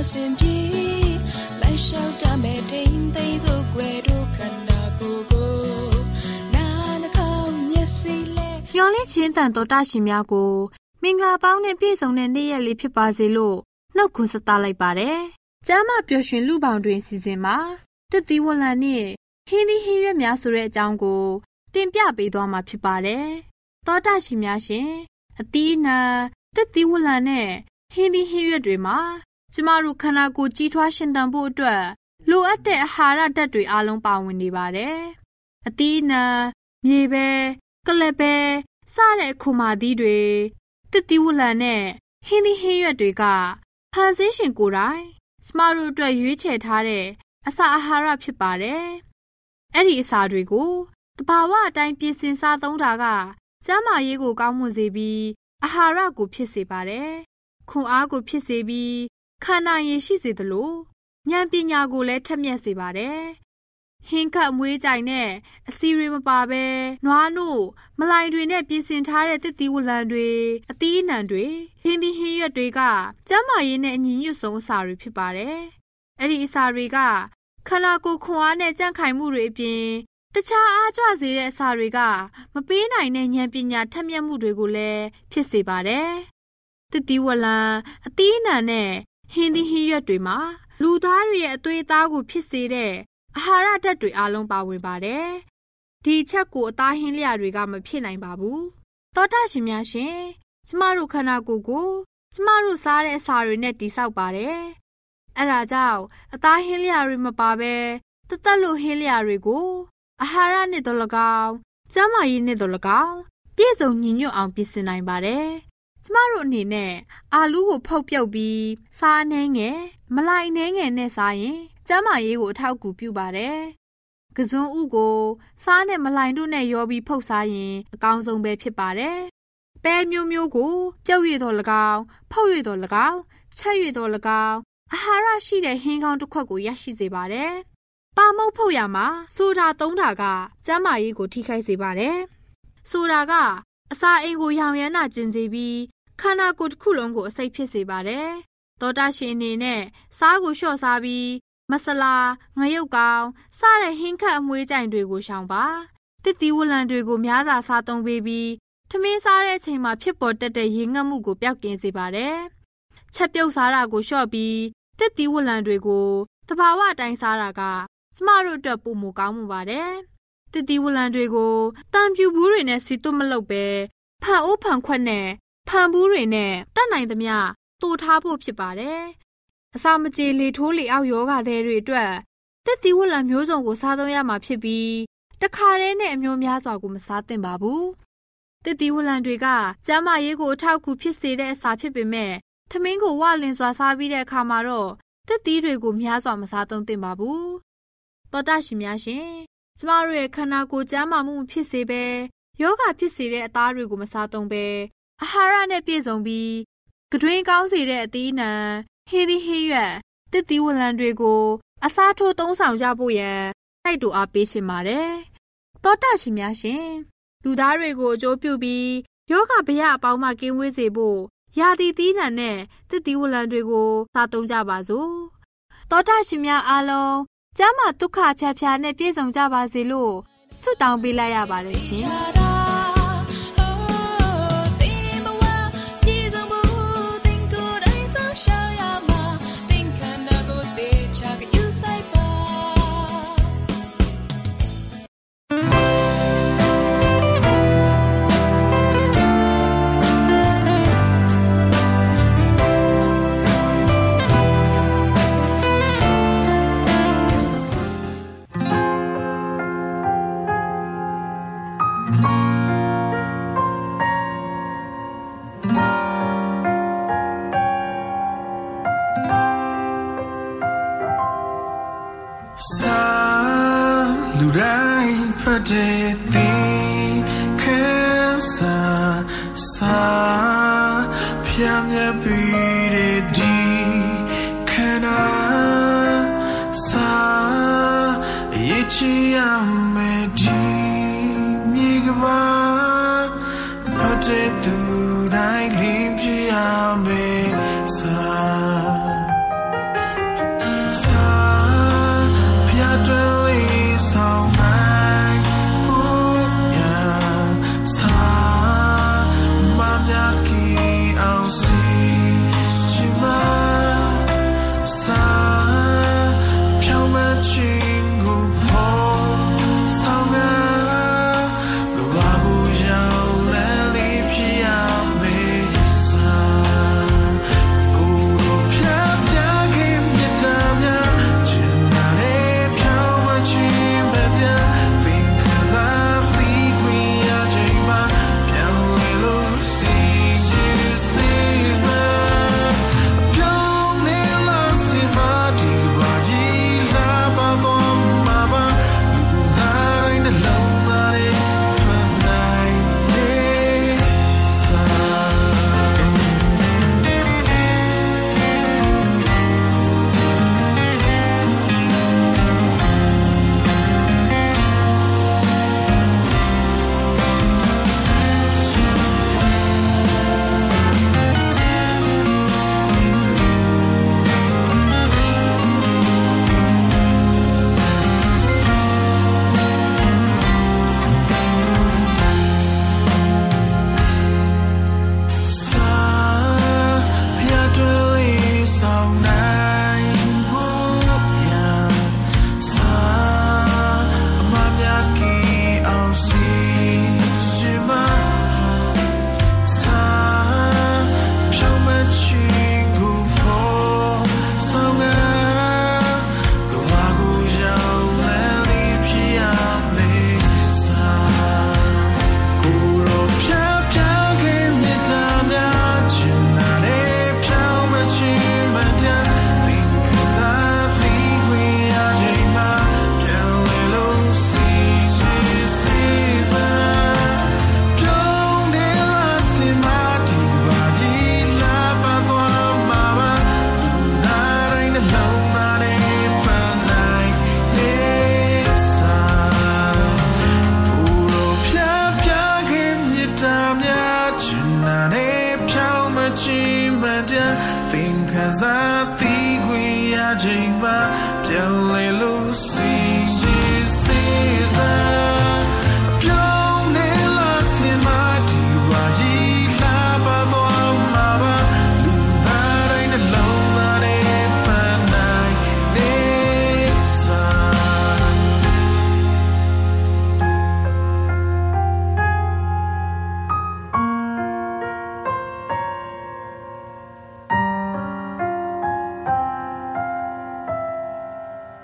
အစဉ်အစဉ်ပြေလိုက်လျှောက်တမဲ့ထိန်သိမ်းစို့ွယ်တို့ခန္ဓာကိုယ်ကိုနာနှကောင်းမျက်စိလဲမျော်လင့်ခြင်းတန်တော်တရှင်များကိုမင်္ဂလာပေါင်းနဲ့ပြည့်စုံတဲ့နေ့ရက်လေးဖြစ်ပါစေလို့နှုတ်ခွန်းဆက်သလိုက်ပါတယ်။ကျမ်းမာပျော်ရွှင်လူပေါင်းတွင်စီစဉ်မှာတက်သီဝလံနဲ့ဟင်းသီးဟင်းရွက်များဆိုတဲ့အကြောင်းကိုတင်ပြပေးသွားမှာဖြစ်ပါတယ်။သောတာရှင်များရှင်အသီးနှံတက်သီဝလံနဲ့ဟင်းသီးဟင်းရွက်တွေမှာ ကျမတို့ခန္ဓာကိုယ်ကြီးထွားရှင်သန်ဖို့အတွက်လိုအပ်တဲ့အာဟာရဓာတ်တွေအလုံးပါဝင်နေပါတယ်။အသီးနှံမြေပဲကလပဲစတဲ့ခုမာသီးတွေတစ်တီဝလံနဲ့ဟင်းသီးဟင်းရွက်တွေကဖန်ဆင်းရှင်ကိုယ်တိုင်ကျမတို့အတွက်ရွေးချယ်ထားတဲ့အစာအာဟာရဖြစ်ပါတယ်။အဲ့ဒီအစာတွေကိုတဘာဝအတိုင်းပြင်ဆင်စားသုံးတာကကျန်းမာရေးကိုကောင်းမွန်စေပြီးအာဟာရကိုဖြစ်စေပါတယ်။ခွန်အားကိုဖြစ်စေပြီး ခန္ဓာရည်ရှိစေသလိုဉာဏ်ပညာကိုလည်းထက်မြက်စေပါတယ်။ဟင်းခတ်မွေးကြိုင်နဲ့အစီတွေမပါဘဲနွားနို့မလိုင်တွေနဲ့ပြင်ဆင်ထားတဲ့တစ်သီးဝလံတွေအသီးအနှံတွေဟင်းသီးဟင်းရွက်တွေကကျန်းမာရေးနဲ့အညီညွတ်ဆုံးအစာတွေဖြစ်ပါတယ်။အဲ့ဒီအစာတွေကခန္ဓာကိုယ်ခွန်အားနဲ့ကြန့်ခိုင်မှုတွေအပြင်တခြားအားကြွစေတဲ့အစာတွေကမပေးနိုင်တဲ့ဉာဏ်ပညာထက်မြက်မှုတွေကိုလည်းဖြစ်စေပါတယ်။တစ်သီးဝလံအသီးအနှံနဲ့ ဟင်းသီးဟင်းရွက်တွေမှာလူသားတွေရဲ့အသွေးအသားကိုဖြစ်စေတဲ့အာဟာရဓာတ်တွေအလုံးပါဝင်ပါတယ်။ဒီချက်ကိုအသားဟင်းလျာတွေကမဖြစ်နိုင်ပါဘူး။သောတာရှင်များရှင်ကျမတို့ခန္ဓာကိုယ်ကိုကျမတို့စားတဲ့အစာတွေနဲ့တိဆောက်ပါတယ်။အဲဒါကြောင့်အသားဟင်းလျာတွေမပါဘဲတသက်လို့ဟင်းလျာတွေကိုအာဟာရနဲ့တော့၎င်းကျန်းမာရေးနဲ့တော့၎င်းပြည့်စုံညီညွတ်အောင်ပြင်ဆင်နိုင်ပါတယ်။ ကျမတို့အနေနဲ့အာလူးကိုဖုတ်ပြုတ်ပြီးစားနှဲငယ်မလိုက်နှဲငယ်နဲ့စားရင်ကျန်းမာရေးကိုအထောက်အကူပြုပါတယ်။ကစွန်းဥကိုစားနဲ့မလိုင်တို့နဲ့ရောပြီးဖုတ်စားရင်အကောင်းဆုံးပဲဖြစ်ပါတယ်။ပဲမျိုးမျိုးကိုပြုတ်ရည်တော်၎င်းဖုတ်ရည်တော်၎င်းချက်ရည်တော်၎င်းအာဟာရရှိတဲ့ဟင်းကောင်းတစ်ခွက်ကိုရရှိစေပါတယ်။ပါမုတ်ဖုတ်ရမှာဆိုတာသုံးတာကကျန်းမာရေးကိုထိခိုက်စေပါတယ်။ဆိုတာကအစာအိမ်ကိုရောင်ရမ်းတာကျင်စေပြီး ခန္ဓာကိုယ်တစ်ခုလုံးကိုအစိတ်ဖြစ်စေပါတယ်။သောတာရှင်အနေနဲ့စားကိုလျှော့စားပြီးမဆလာငရုတ်ကောင်းစတဲ့ဟင်းခတ်အမွေးကြိုင်တွေကိုရှောင်ပါတစ်တီဝလံတွေကိုများစွာစားသုံးပေးပြီးထမင်းစားတဲ့အချိန်မှာဖြစ်ပေါ်တတ်တဲ့ရေငတ်မှုကိုပျောက်ကင်းစေပါတယ်ချက်ပြုတ်စားတာကိုလျှော့ပြီးတစ်တီဝလံတွေကိုတဘာဝအတိုင်းစားတာကကျမတို့အတွက်ပုံမကောင်းမှုပါတယ်တစ်တီဝလံတွေကိုတံပြူဘူးတွေနဲ့စီတွမလုပ်ပဲဖန်အိုးဖန်ခွက်နဲ့ ဖန်ဘူးတွေနဲ့တတ်နိုင်သမျှတိုးထားဖို့ဖြစ်ပါတယ်အစာမကြေလေထိုးလေအောက်ယောဂတဲ့တွေအတွက်တက်သီဝလံမျိုးစုံကိုစားသုံးရမှာဖြစ်ပြီးတခါတည်းနဲ့အမျိုးများစွာကိုမစားသင့်ပါဘူးတက်သီဝလံတွေကကျန်းမာရေးကိုအထောက်အကူဖြစ်စေတဲ့အစာဖြစ်ပေမဲ့ထမင်းကိုဝလင်စွာစားပြီးတဲ့အခါမှာတော့တက်သီးတွေကိုများစွာမစားသုံးသင့်ပါဘူးသောတာရှင်များရှင်ကျမတို့ရဲ့ခန္ဓာကိုယ်ကျန်းမာမှုမဖြစ်စေဘဲယောဂဖြစ်စေတဲ့အသားတွေကိုမစားသုံးဘဲ အာဟာရနဲ့ပြည့်စုံပြီးကတွင်းကောင်းစေတဲ့အသီးနှံဟေးသီးဟေးရွက်တစ်သီးဝလံတွေကို အစားထိုးသုံးဆောင်ကြဖို့ရန်တိုက်တူအားပေးရှင်ပါတယ်။တောတရှင်များရှင်လူသားတွေကိုအကျိုးပြုပြီးယောဂဗျာအပေါင်းမှကင်းဝေးစေဖို့ယာတီသီးနှံနဲ့တစ်သီးဝလံတွေကိုစားသုံးကြပါစို့။တောတရှင်များအားလုံးကျမ်းမာဒုက္ခဖြာဖြာနဲ့ပြည့်စုံကြပါစေလို့ဆုတောင်းပေးလိုက်ရပါတယ်ရှင်။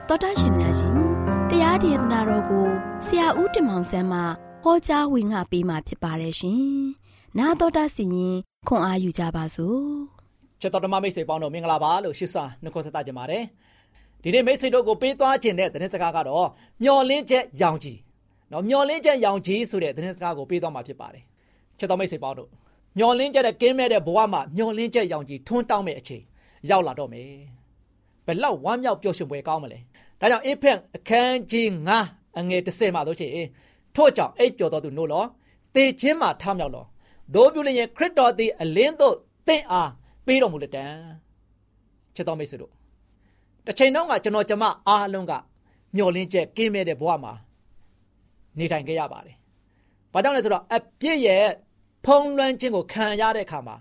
တော်တာရှင်များရှင်တရားဒေသနာတော်ကိုဆရာဦးတင်မောင်ဆန်းမှဟောကြားဝင်ငါပေးมาဖြစ်ပါတယ်ရှင်။နာတော်တာစီရင်ခွန်အာယူကြပါစို့။ချစ်တော်ဓမ္မမိတ်ဆွေပေါင်းတို့မင်္ဂလာပါလို့ရှစ်စွာနှုတ်ခွန်းဆက်သကြပါတယ်ဒီနေ့မိတ်ဆွေတို့ကိုပေးသွားခြင်းတဲ့သတင်းစကားကတော့မျော်လင့်ချက်ရောင်ကြီးနော်မျော်လင့်ချက်ရောင်ကြီးဆိုတဲ့သတင်းစကားကိုပေးသွားမှာဖြစ်ပါတယ်ချစ်တော်မိတ်ဆွေပေါင်းတို့မျောလင်းချက်တဲ့ကင်းမဲ့တဲ့ဘဝမှာမျောလင်းချက်ရောင်ကြီးထွန်းတောင်းမဲ့အချိန်ရောက်လာတော့မယ်ဘယ်လောက်ဝမ်းမြောက်ပျော်ရွှင်ပွဲကောင်းမလဲ ဒါကြောင့်အေဖက်အခန်းကြီး9အငယ်30မှာတို့ချေထို့ကြောင့်အိပ်ပျော်တော်သူနို့လောတေခြင်းမှာထမြောက်လောဒို့ပြုလျင်ခရစ်တော်သည်အလင်းသို့သင်အားပေးတော်မူလက်တံချစ်တော်မိတ်ဆွေတို့တစ်ချိန်တော့ကကျွန်တော်ကျမအားလုံးကမျောလင်းချက်ကင်းမဲ့တဲ့ဘဝမှာနေထိုင်ခဲ့ရပါတယ်။ဘာကြောင့်လဲဆိုတော့အပြစ်ရဲ့ဖုံးလွှမ်းခြင်းကိုခံရတဲ့အခါမှာ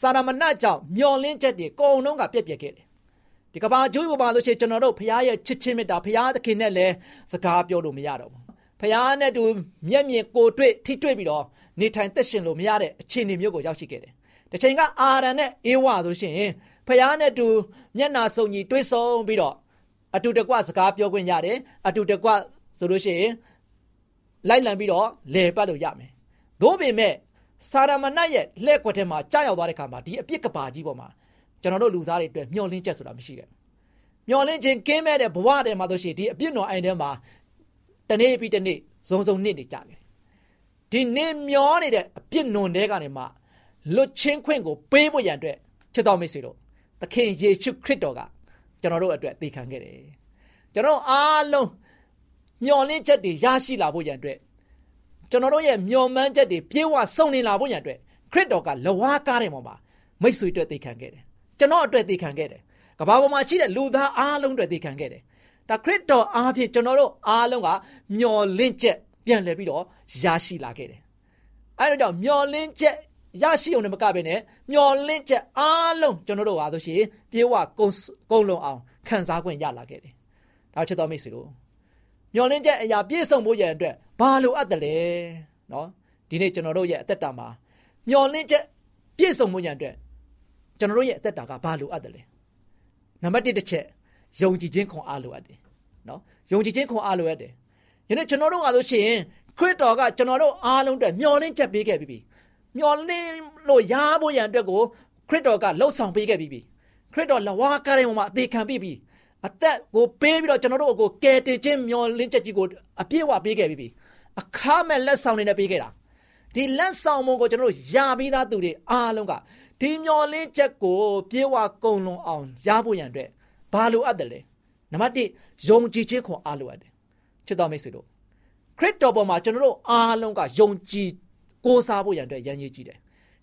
စာရမဏကြောင့်မျောလင်းချက်တွေအကုန်လုံးကပြက်ပြက်ခဲ့တယ်။ ဒီကဘာကျွေးပေါ်ပါလို့ရှိရင်ကျွန်တော်တို့ဖခင်ရဲ့ချစ်ချင်းမေတ္တာဖခင်သခင်နဲ့လည်းစကားပြောလို့မရတော့ဘူး။ဖခင်နဲ့တူမျက်မြင်ကိုတွေ့ထိတွေ့ပြီးတော့နေထိုင်သက်ရှင်လို့မရတဲ့အခြေအနေမျိုးကိုရောက်ရှိခဲ့တယ်။တစ်ချိန်ကအာရန်နဲ့အေဝါဆိုရှင်ဖခင်နဲ့တူမျက်နာစုံညီတွေ့ဆုံပြီးတော့အတူတကွစကားပြောခွင့်ရတယ်အတူတကွဆိုလို့ရှိရင်လိုက်လံပြီးတော့လဲပတ်လို့ရမယ်။သို့ပေမဲ့စာရမဏတ်ရဲ့လက်ကွက်ထဲမှာကြာရောက်သွားတဲ့ခါမှာဒီအပြစ်ကပါကြီးပေါ်မှာ ကျွန်တော်တို့လူသားတွေအတွက်မျောလင်းချက်ဆိုတာမရှိခဲ့ဘူး။မျောလင်းခြင်းကင်းမဲ့တဲ့ဘဝထဲမှာဆိုရှင်ဒီအပြစ်တော်အိမ်ထဲမှာတနေ့ပြီးတနေ့ဇုံဇုံနစ်နေကြတယ်။ဒီနေ့မျောနေတဲ့အပြစ်နွန်တဲကနေမှလွတ်ချင်းခွင့်ကိုပေးဖို့ရန်အတွက်ချစ်တော်မိတ်ဆွေတို့သခင်ယေရှုခရစ်တော်ကကျွန်တော်တို့အတွက်တည်ခံခဲ့တယ်။ကျွန်တော်အားလုံးမျောလင်းချက်တွေရရှိလာဖို့ရန်အတွက်ကျွန်တော်တို့ရဲ့မျောမှန်းချက်တွေပြေဝစုံလင်လာဖို့ရန်အတွက်ခရစ်တော်ကလဝါကားတဲ့ပေါ်မှာမိတ်ဆွေအတွက်တည်ခံခဲ့တယ်။ ကျွန်တော်အတွက်တည်ခံခဲ့တယ်။ကဘာပေါ်မှာရှိတဲ့လူသားအားလုံးအတွက်တည်ခံခဲ့တယ်။ဒါခရစ်တော်အားဖြင့်ကျွန်တော်တို့အားလုံးကမျောလင့်ချက်ပြန်လည်ပြီးတော့ရရှိလာခဲ့တယ်။အဲဒါကြောင့်မျောလင့်ချက်ရရှိအောင်လည်းမကဘဲနဲ့မျောလင့်ချက်အားလုံးကျွန်တော်တို့ဟာဆိုရှင်ပြေဝကုံကုံလုံးအောင်ခံစား권ရလာခဲ့တယ်။ဒါချစ်တော်မိတ်ဆွေတို့မျောလင့်ချက်အရာပြည့်စုံဖို့ရန်အတွက်ဘာလိုအပ်တယ်လဲနော်ဒီနေ့ကျွန်တော်တို့ရဲ့အသက်တာမှာမျောလင့်ချက်ပြည့်စုံမှုရန်အတွက် ကျွန်တော်တို့ရဲ့အသက်တာကဘာလိုအပ်တယ်လဲနံပါတ်1တစ်ချက်ယုံကြည်ခြင်းခွန်အားလိုအပ်တယ်နော်ယုံကြည်ခြင်းခွန်အားလိုအပ်တယ်ယနေ့ကျွန်တော်တို့ကဆိုရှင်ခရစ်တော်ကကျွန်တော်တို့အားလုံးအတွက်မျောလင့်ချက်ပေးခဲ့ပြီးပြီမျောလင့်လို့ရဖို့ရန်အတွက်ကိုခရစ်တော်ကလှုပ်ဆောင်ပေးခဲ့ပြီးပြီခရစ်တော်လဝါကားတဲ့မှာအသေးခံပြီးပြီအသက်ကိုပေးပြီးတော့ကျွန်တော်တို့ကိုကယ်တင်ခြင်းမျောလင့်ချက်ကြီးကိုအပြည့်အဝပေးခဲ့ပြီးပြီအခါမဲ့လက်ဆောင်တွေနဲ့ပေးခဲ့တာဒီလက်ဆောင်မုံကိုကျွန်တော်တို့ယာပြီးသားသူတွေအားလုံးက ဒီမျောလင်းချက်ကိုပြေဝကုံလုံးအောင်ရဖို့ရန်အတွက်ဘာလိုအပ်တယ်လဲနံပါတ်1ယုံကြည်ခြင်းခွန်အားလိုအပ်တယ်ချစ်တော်မိတ်ဆွေတို့ခရစ်တော်ပေါ်မှာကျွန်တော်တို့အားလုံးကယုံကြည်ကိုးစားဖို့ရန်အတွက်ရန်ရည်ကြည့်တယ်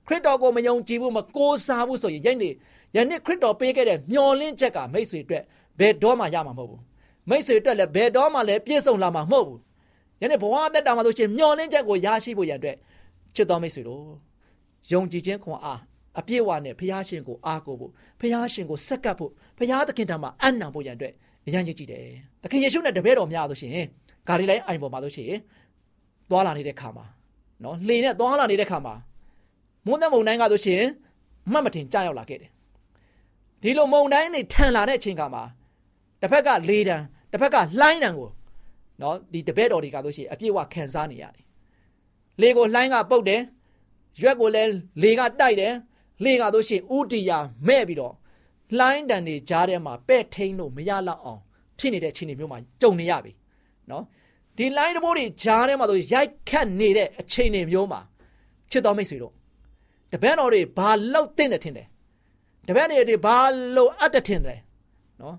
ခရစ်တော်ကိုမယုံကြည်ဘူးမကိုးစားဘူးဆိုရင်ယနေ့ယနေ့ခရစ်တော်ပေးခဲ့တဲ့မျောလင်းချက်ကမိတ်ဆွေအတွက်ဘယ်တော့မှရမှာမဟုတ်ဘူးမိတ်ဆွေအတွက်လည်းဘယ်တော့မှလည်းပြည့်စုံလာမှာမဟုတ်ဘူးယနေ့ဘဝအသက်တာမှာဆိုရှင်မျောလင်းချက်ကိုရရှိဖို့ရန်အတွက်ချစ်တော်မိတ်ဆွေတို့ယုံကြည်ခြင်းခွန်အား အပြည့်အဝနဲ့ဖះရှင်ကိုအားကိုဖို့ဖះရှင်ကိုဆက်ကပ်ဖို့ဖះသခင်ထံမှာအံ့နံဖို့ရန်အတွက်အရန်ကြီးကြည့်တယ်။သခင်ယေရှုနဲ့တပည့်တော်များဆိုရှင်ဂါလိလိုင်းအိုင်ပေါ်မှာဆိုရှင်သွားလာနေတဲ့ခါမှာနော်လှေနဲ့သွားလာနေတဲ့ခါမှာမုန်းတဲ့မုန်တိုင်းကဆိုရှင်မှတ်မတင်ကြောက်လာခဲ့တယ်။ဒီလိုမုန်တိုင်းနေထန်လာတဲ့အချိန်ခါမှာတစ်ဖက်ကလေတံတစ်ဖက်ကလှိုင်းတံကိုနော်ဒီတပည့်တော်တွေကဆိုရှင်အပြည့်အဝခံစားနေရတယ်။လေကိုလှိုင်းကပုတ်တယ်ရွက်ကိုလည်းလေကတိုက်တယ် လေကဆိုရှင်ဥတီယာမဲ့ပြီးတော့လှိုင်းတန်တွေကြားထဲမှာပဲ့ထိန်လို့မရလောက်အောင်ဖြစ်နေတဲ့အခြေအနေမျိုးမှာကြုံနေရပြီနော်ဒီလိုင်းတဘိုးတွေကြားထဲမှာဆိုရိုက်ခတ်နေတဲ့အခြေအနေမျိုးမှာချစ်တော်မိတ်ဆွေတို့တပည့်တော်တွေဘာလောက်တင်တယ်ထင်တယ်တပည့်တွေဘာလို့အပ်တယ်ထင်တယ်နော်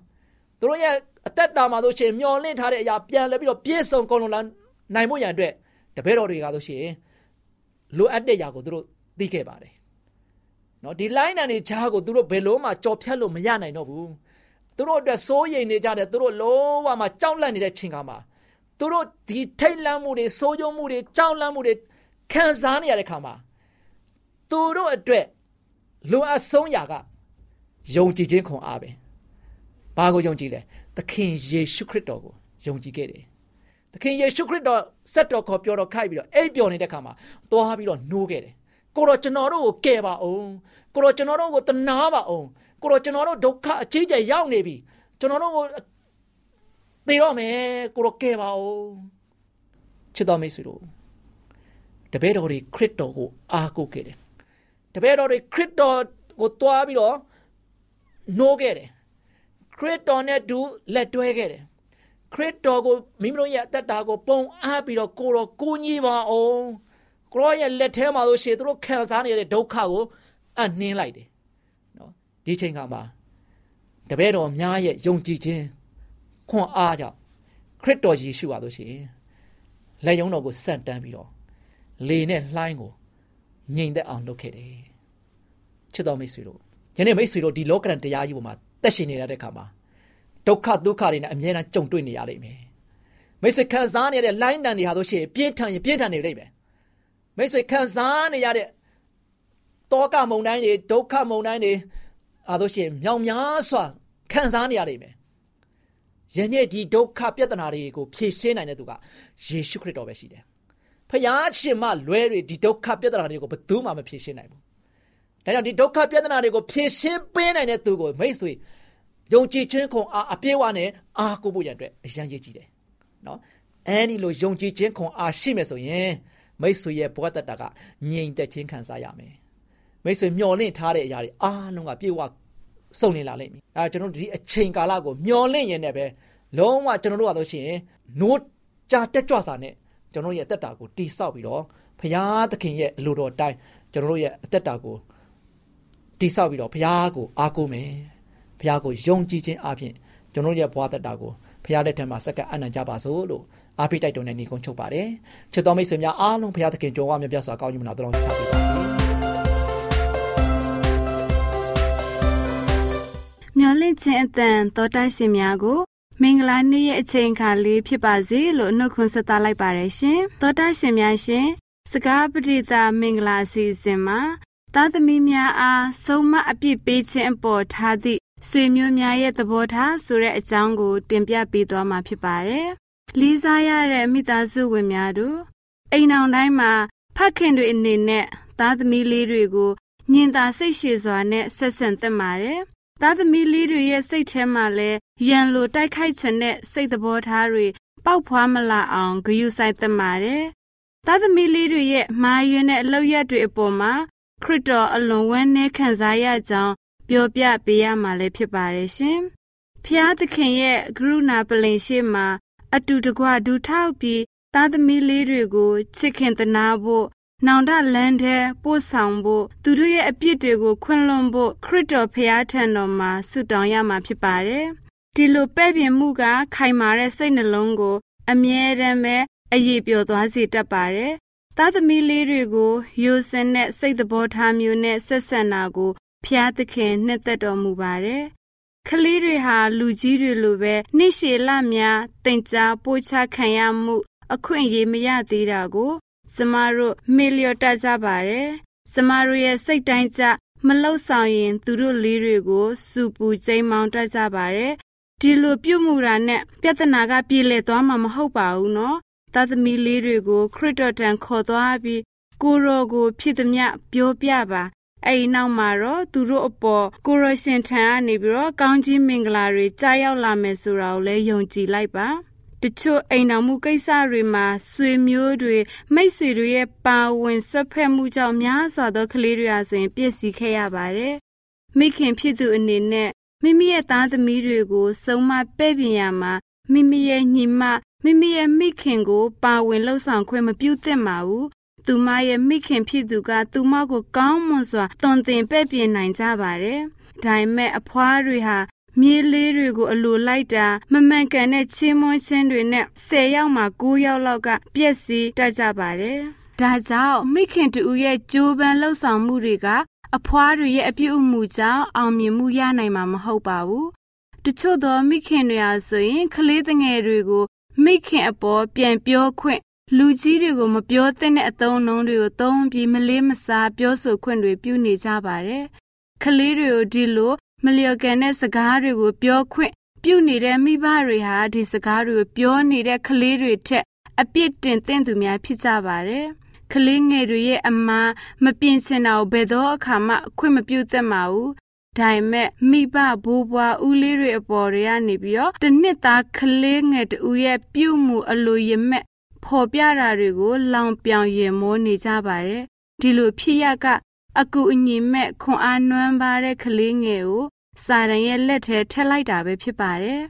သူတို့ရဲ့အသက်တာမှာဆိုရှင်မျောလင့်ထားတဲ့အရာပြန်လဲပြီးတော့ပြည့်စုံကုန်လုံးလာနိုင်ဖို့ရန်အတွက်တပည့်တော်တွေကဆိုရှင်လိုအပ်တဲ့အရာကိုသူတို့သိခဲ့ပါတယ် နော်ဒီ line တန်တွေဂျားကိုသူတို့ဘယ်လို့မှကြော်ဖြတ်လို့မရနိုင်တော့ဘူးသူတို့အတွက်စိုးရိမ်နေကြတယ်သူတို့လုံးဝမှကြောက်လန့်နေတဲ့ချိန်ကမှာသူတို့ဒီထိတ်လန့်မှုတွေစိုးရုံမှုတွေကြောက်လန့်မှုတွေခံစားနေရတဲ့ခါမှာသူတို့အတွက်လိုအပ်ဆုံးရာကယုံကြည်ခြင်းခွန်အားပဲဘာကိုယုံကြည်လဲသခင်ယေရှုခရစ်တော်ကိုယုံကြည်ခဲ့တယ်သခင်ယေရှုခရစ်တော်ဆက်တော်ခေါ်ပြောတော်ခိုက်ပြီးတော့အိပ်ပျော်နေတဲ့ခါမှာသွားပြီးတော့နှိုးခဲ့တယ် ကိုတော့ကျွန်တော်တို့ကိုကယ်ပါအောင်ကိုတော့ကျွန်တော်တို့ကိုတနာပါအောင်ကိုတော့ကျွန်တော်တို့ဒုက္ခအကြီးကျယ်ရောက်နေပြီကျွန်တော်တို့ကိုသေတော့မယ်ကိုတော့ကယ်ပါအောင်ချစ်တော်မိတ်ဆွေတို့တပည့်တော်တွေခရစ်တော်ကိုအားကိုးခဲ့တယ်တပည့်တော်တွေခရစ်တော်ကိုတွားပြီးတော့နှိုးခဲ့တယ်ခရစ်တော်နဲ့တူလက်တွဲခဲ့တယ်ခရစ်တော်ကိုမိမိတို့ရဲ့အသက်တာကိုပုံအားပြီးတော့ကိုတော်ကိုကြီးပါအောင် ကိုကိုရောရဲ့လက်ထဲမှာလို့ရှိရင်သူတို့ခံစားနေတဲ့ဒုက္ခကိုအနှင်းလိုက်တယ်နော်ဒီချိန်ခါမှာတပည့်တော်များရဲ့ယုံကြည်ခြင်းခွန်အားကြောင့်ခရစ်တော်ယေရှုပါလို့ရှိရင်လက်ယုံတော်ကိုစန့်တန်းပြီးတော့လေနဲ့လှိုင်းကိုငြိမ်သက်အောင်လုပ်ခဲ့တယ်ချစ်တော်မိတ်ဆွေတို့ယနေ့မိတ်ဆွေတို့ဒီလောကရန်တရားကြီးပေါ်မှာတက်ရှင်နေရတဲ့အခါမှာဒုက္ခဒုက္ခတွေနဲ့အမြဲတမ်းကြုံတွေ့နေရလိမ့်မယ်မိတ်ဆွေခံစားနေတဲ့လိုင်းတန်တွေဟာဆိုရှင်ပြင်းထန်ရင်ပြင်းထန်နေလိမ့်မယ် မိတ်ဆွေခံစားနေရတဲ့တောကမုန်တိုင်းတွေဒုက္ခမုန်တိုင်းတွေအားလို့ရှိရင်မြောင်များစွာခံစားနေရလိမ့်မယ်ယနေ့ဒီဒုက္ခပြဿနာတွေကိုဖြေရှင်းနိုင်တဲ့သူကယေရှုခရစ်တော်ပဲရှိတယ်ဖယားရှင်မလွဲတွေဒီဒုက္ခပြဿနာတွေကိုဘယ်သူမှမဖြေရှင်းနိုင်ဘူးဒါကြောင့်ဒီဒုက္ခပြဿနာတွေကိုဖြေရှင်းပေးနိုင်တဲ့သူကိုမိတ်ဆွေယုံကြည်ခြင်းခွန်အားအပြည့်အဝနဲ့အားကိုးဖို့ရတဲ့အရန်ရည်ကြည်တယ်နော်အဲဒီလိုယုံကြည်ခြင်းခွန်အားရှိမယ်ဆိုရင် မိတ်ဆွေရဲ့ဘဝတတကငြိမ်သက်ခြင်းခံစားရမယ်မိတ်ဆွေမျော်လင့်ထားတဲ့အရာတွေအားလုံးကပြည့်ဝစုံလင်လာလိမ့်မယ်အဲကျွန်တော်တို့ဒီအချိန်ကာလကိုမျော်လင့်ရင်လည်းပဲလုံးဝကျွန်တော်တို့ကတော့ရှင်နိုးကြတက်ကြွစာနဲ့ကျွန်တော်ရဲ့အသက်တာကိုတိဆောက်ပြီးတော့ဖရာသခင်ရဲ့အလိုတော်တိုင်းကျွန်တော်တို့ရဲ့အသက်တာကိုတိဆောက်ပြီးတော့ဖရာကိုအားကိုးမယ်ဖရာကိုယုံကြည်ခြင်းအပြင်ကျွန်တော်ရဲ့ဘဝသက်တာကိုဖရာလက်ထက်မှာစက္ကန့်အနံ့ကြပါစို့လို့ အားပေးတိုက်တွန်းတဲ့ညီကုန်းချုပ်ပါတယ်ချစ်တော်မိတ်ဆွေများအားလုံးဖရာသခင်ကြွယ်ဝမြတ်ပြစွာကောင်းကြီးမနာတော်ချပေးပါစေမျော်လင့်ခြင်းအတန်တော်တိုက်ရှင်များကိုမင်္ဂလာနေ့ရဲ့အချိန်အခါလေးဖြစ်ပါစေလို့နှုတ်ခွန်းဆက်သလိုက်ပါတယ်ရှင်တော်တိုက်ရှင်များရှင်စကားပရိသမင်္ဂလာအစီအစဉ်မှာသားသမီးများအားဆုံးမအပြစ်ပေးခြင်းအပေါ်ထားသည့်ဆွေမျိုးများရဲ့သဘောထားဆိုတဲ့အကြောင်းကိုတင်ပြပေးသွားမှာဖြစ်ပါတယ် လေးစားရတဲ့မိသားစုဝင်များတို့အိမ်အောင်တိုင်းမှာဖခင်တွေအနေနဲ့သားသမီးလေးတွေကိုညင်သာစိတ်ရှည်စွာနဲ့ဆက်ဆံသင့်ပါတယ်သားသမီးလေးတွေရဲ့စိတ်ထဲမှာလည်းရန်လိုတိုက်ခိုက်ခြင်းတဲ့စိတ်သဘောထားတွေပေါက်ဖွားမလာအောင်ဂရုစိုက်သင့်ပါတယ်။သားသမီးလေးတွေရဲ့မာယွန်းတဲ့အလောက်ရတွေအပေါ်မှာခရစ်တော်အလွန်ဝမ်းနည်းခံစားရကြောင်းပြောပြပေးရမှာလည်းဖြစ်ပါတယ်ရှင်။ဖျားသခင်ရဲ့ကရုဏာပလင်ရှိမှာ အတူတကွဒူထောက်ပြီးသားသမီးလေးတွေကိုချစ်ခင်သနာဖို့နောင်တလန်းတဲ့ပို့ဆောင်ဖို့သူတို့ရဲ့အပြစ်တွေကိုခွင့်လွှတ်ဖို့ခရစ်တော်ဖျားထံတော်မှာဆုတောင်းရမှာဖြစ်ပါတယ်။ဒီလိုပဲ့ပြင်မှုကခိုင်မာတဲ့စိတ်နှလုံးကို အမြဲတမ်းပဲအရေးပြောသွားစေတတ်ပါတယ်။သားသမီးလေးတွေကိုရိုစင်တဲ့စိတ်သဘောထားမျိုးနဲ့ဆက်ဆံတာကိုဖျားသခင်နှစ်သက်တော်မူပါတယ်။ ကလေးတွေဟာလူကြီးတွေလိုပဲနှိရှေလများတင် जा ပို့ချခံရမှု အခွင့်အရေးမရသေးတာကိုကျမတို့မေလျော်တတ်ကြပါတယ်။ကျမတို့ရဲ့စိတ်တိုင်းကြမလှုပ်ဆောင်ရင် သူတို့လေးတွေကိုစူပူကျိမ်းမောင်းတတ်ကြပါတယ်။ဒီလိုပြုမှုတာနဲ့ပြဿနာကပြေလည်သွားမှာမဟုတ်ပါဘူးနော်။သားသမီးလေးတွေကို ခရစ်တော်တန်ခေါ်သွားပြီးကိုရောကို ဖြစ်သည်မြပြောပြပါ အဲ့ဒီနောက်မှာတော့သူတို့အပေါ်ကိုရရှင်ထံကနေပြီးတော့ကောင်းကြီးမင်္ဂလာတွေကြားရောက်လာမယ်ဆိုတာကိုလည်းယုံကြည်လိုက်ပါတချို့အိမ်တော်မှုကိစ္စတွေမှာဆွေမျိုးတွေမိတ်ဆွေတွေရဲ့ပါဝင်ဆွတ်ဖက်မှုကြောင့်များစွာသောကလေးတွေဟာဆိုရင်ပြည့်စည်ခဲ့ရပါတယ်။မိခင်ဖြစ်သူအနေနဲ့မိမိရဲ့သားသမီးတွေကိုစုံမပဲ့ပြင်ရမှာမိမိရဲ့ညီမမိမိရဲ့မိခင်ကိုပါဝင်လှုပ်ဆောင်ခွင့်မပြုသင့်ပါဘူး။ သူမရဲ့မိခင်ဖြစ်သူက သူမကိုကောင်းမွန်စွာတွင်တင်ပဲ့ပြင်နိုင်ကြပါတယ်။ဒါပေမဲ့အဖွားတွေဟာမြေးလေးတွေကိုအလိုလိုက်တာမမှန်ကန်တဲ့ချင်းမွန်းချင်းတွေနဲ့10ယောက်မှ9ယောက်လောက်ကပြက်စီးတတ်ကြပါတယ်။ဒါကြောင့်မိခင်တူရဲ့ကြိုးပမ်းလှုပ်ဆောင်မှုတွေကအဖွားတွေရဲ့အပြုအမူကြောင့်အောင်မြင်မှုရနိုင်မှာမဟုတ်ပါဘူး။တချို့သောမိခင်တွေဟာဆိုရင်ကလေးငယ်တွေကိုမိခင်အပေါ်ပြန်ပြောခွင့် လူကြီးတွေကိုမပြောသင့်တဲ့အသုံးအနှုန်းတွေကိုသုံးပြီးမလေးမစားပြောဆိုခွင့်တွေပြုနေကြပါတယ်။ကလေးတွေကိုဒီလိုမလျော်ကန်တဲ့စကားတွေကိုပြောခွင့်ပြုနေတဲ့မိဘတွေဟာဒီစကားတွေကိုပြောနေတဲ့ကလေးတွေထက်အပြစ်တင်သင့်သူများဖြစ်ကြပါတယ်။ကလေးငယ်တွေရဲ့အမားမပြင်ချင်တာကိုဘယ်တော့အခါမှအခွင့်မပြုသင့်ပါဘူး။ဒါပေမဲ့မိဘဘိုးဘွားဦးလေးတွေအပေါ်တွေကနေပြီးတော့တနှစ်သားကလေးငယ်တူရဲ့ပြုမှုအလိုရမဲ့ ဖော်ပြတာတွေကို လောင်ပြောင်ရင်မိုးနေကြပါတယ်။ဒီလိုဖြစ်ရကအကူအညီမဲ့ခွန်အားနွမ်းပါတဲ့ကလေးငယ်ကိုစာရန်ရဲ့လက်ထဲထက်လိုက်တာပဲဖြစ်ပါတယ်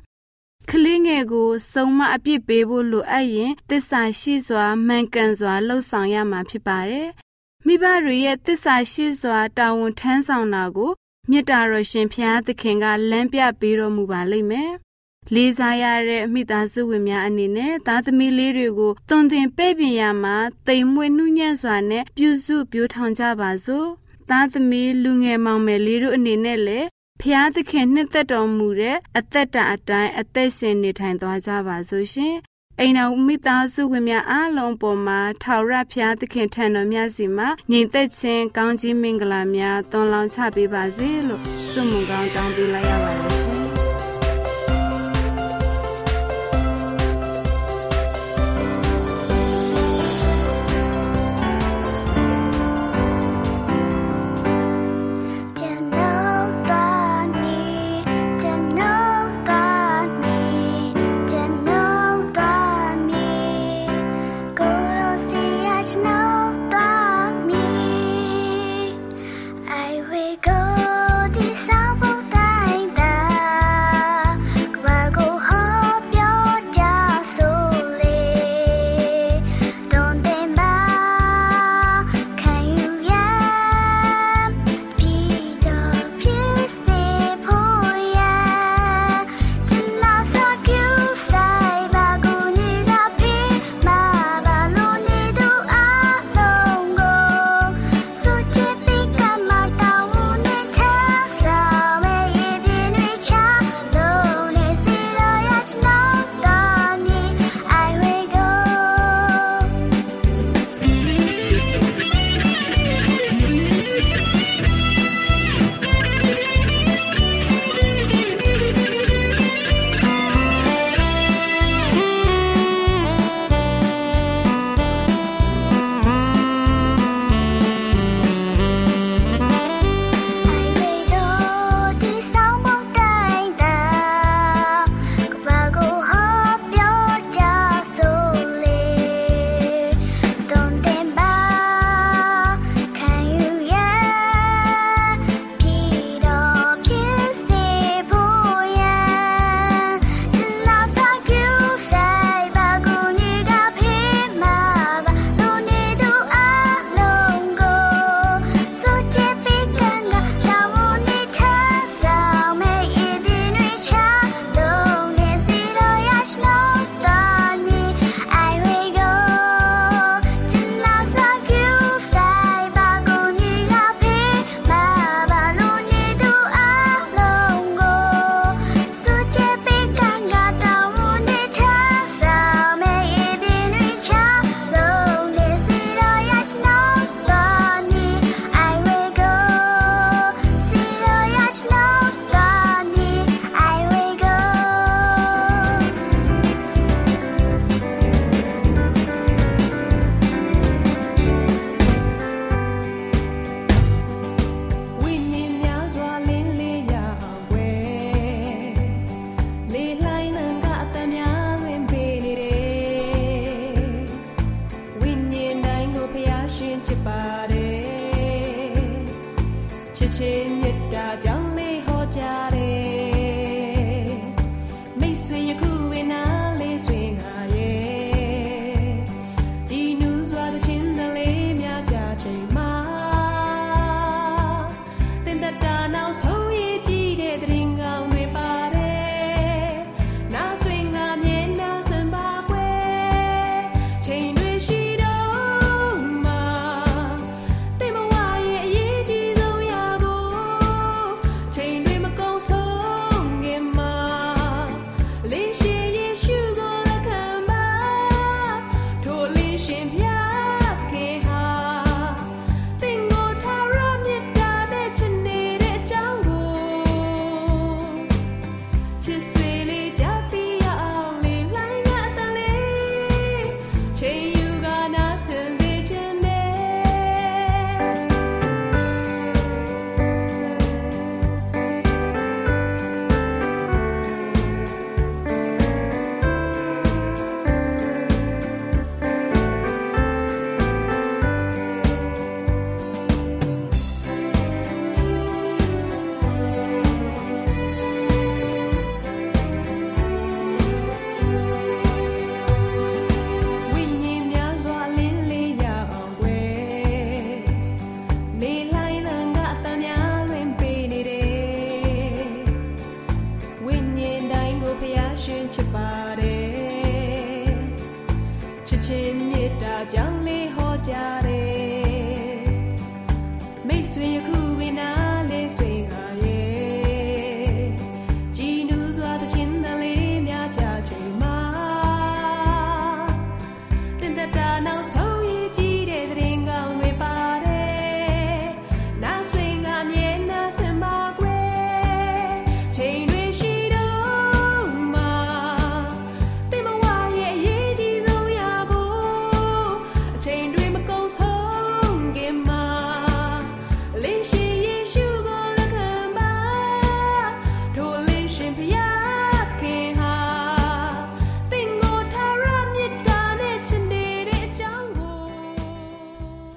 ကလေးငယ်ကိုစုံမအပြစ်ပေးဖို့လိုအပ်ရင်တစ္ဆာရှိစွာမှန်ကန်စွာလှုပ်ဆောင်ရမှာဖြစ်ပါတယ်။မိဘတွေရဲ့တစ္ဆာရှိစွာတာဝန်ထမ်းဆောင်တာကိုမေတ္တာတော်ရှင်ဖျားသခင်ကလမ်းပြပေးတော်မူပါလိမ့်မယ်။ လေးစားရတဲ့မိသားစုဝင်များအနေနဲ့သားသမီးလေးတွေကိုသွန်သင်ပဲ့ပြင်ရမှာတိမ်မွေ့နှုညံ့စွာနဲ့ပြုစုပြောထောင်ကြပါစို့။သားသမီးလူငယ်မောင်မယ်လေးတို့အနေနဲ့လည်းဖျားသခင်နှစ်သက်တော်မူတဲ့အသက်တာအတိုင်းအသက်ရှင်နေထိုင်သွားကြပါစို့ရှင်။အိမ်တော်မိသားစုဝင်များအားလုံးပေါ်မှာထာဝရဘုရားသခင်ထံတော်မြတ်စီမှာညီသက်ခြင်းကောင်းခြင်းမင်္ဂလာများသွန်လောင်းချပေးပါစေလို့ဆုမွန်ကောင်းတောင်းပေးလိုက်ရပါတယ် Deixe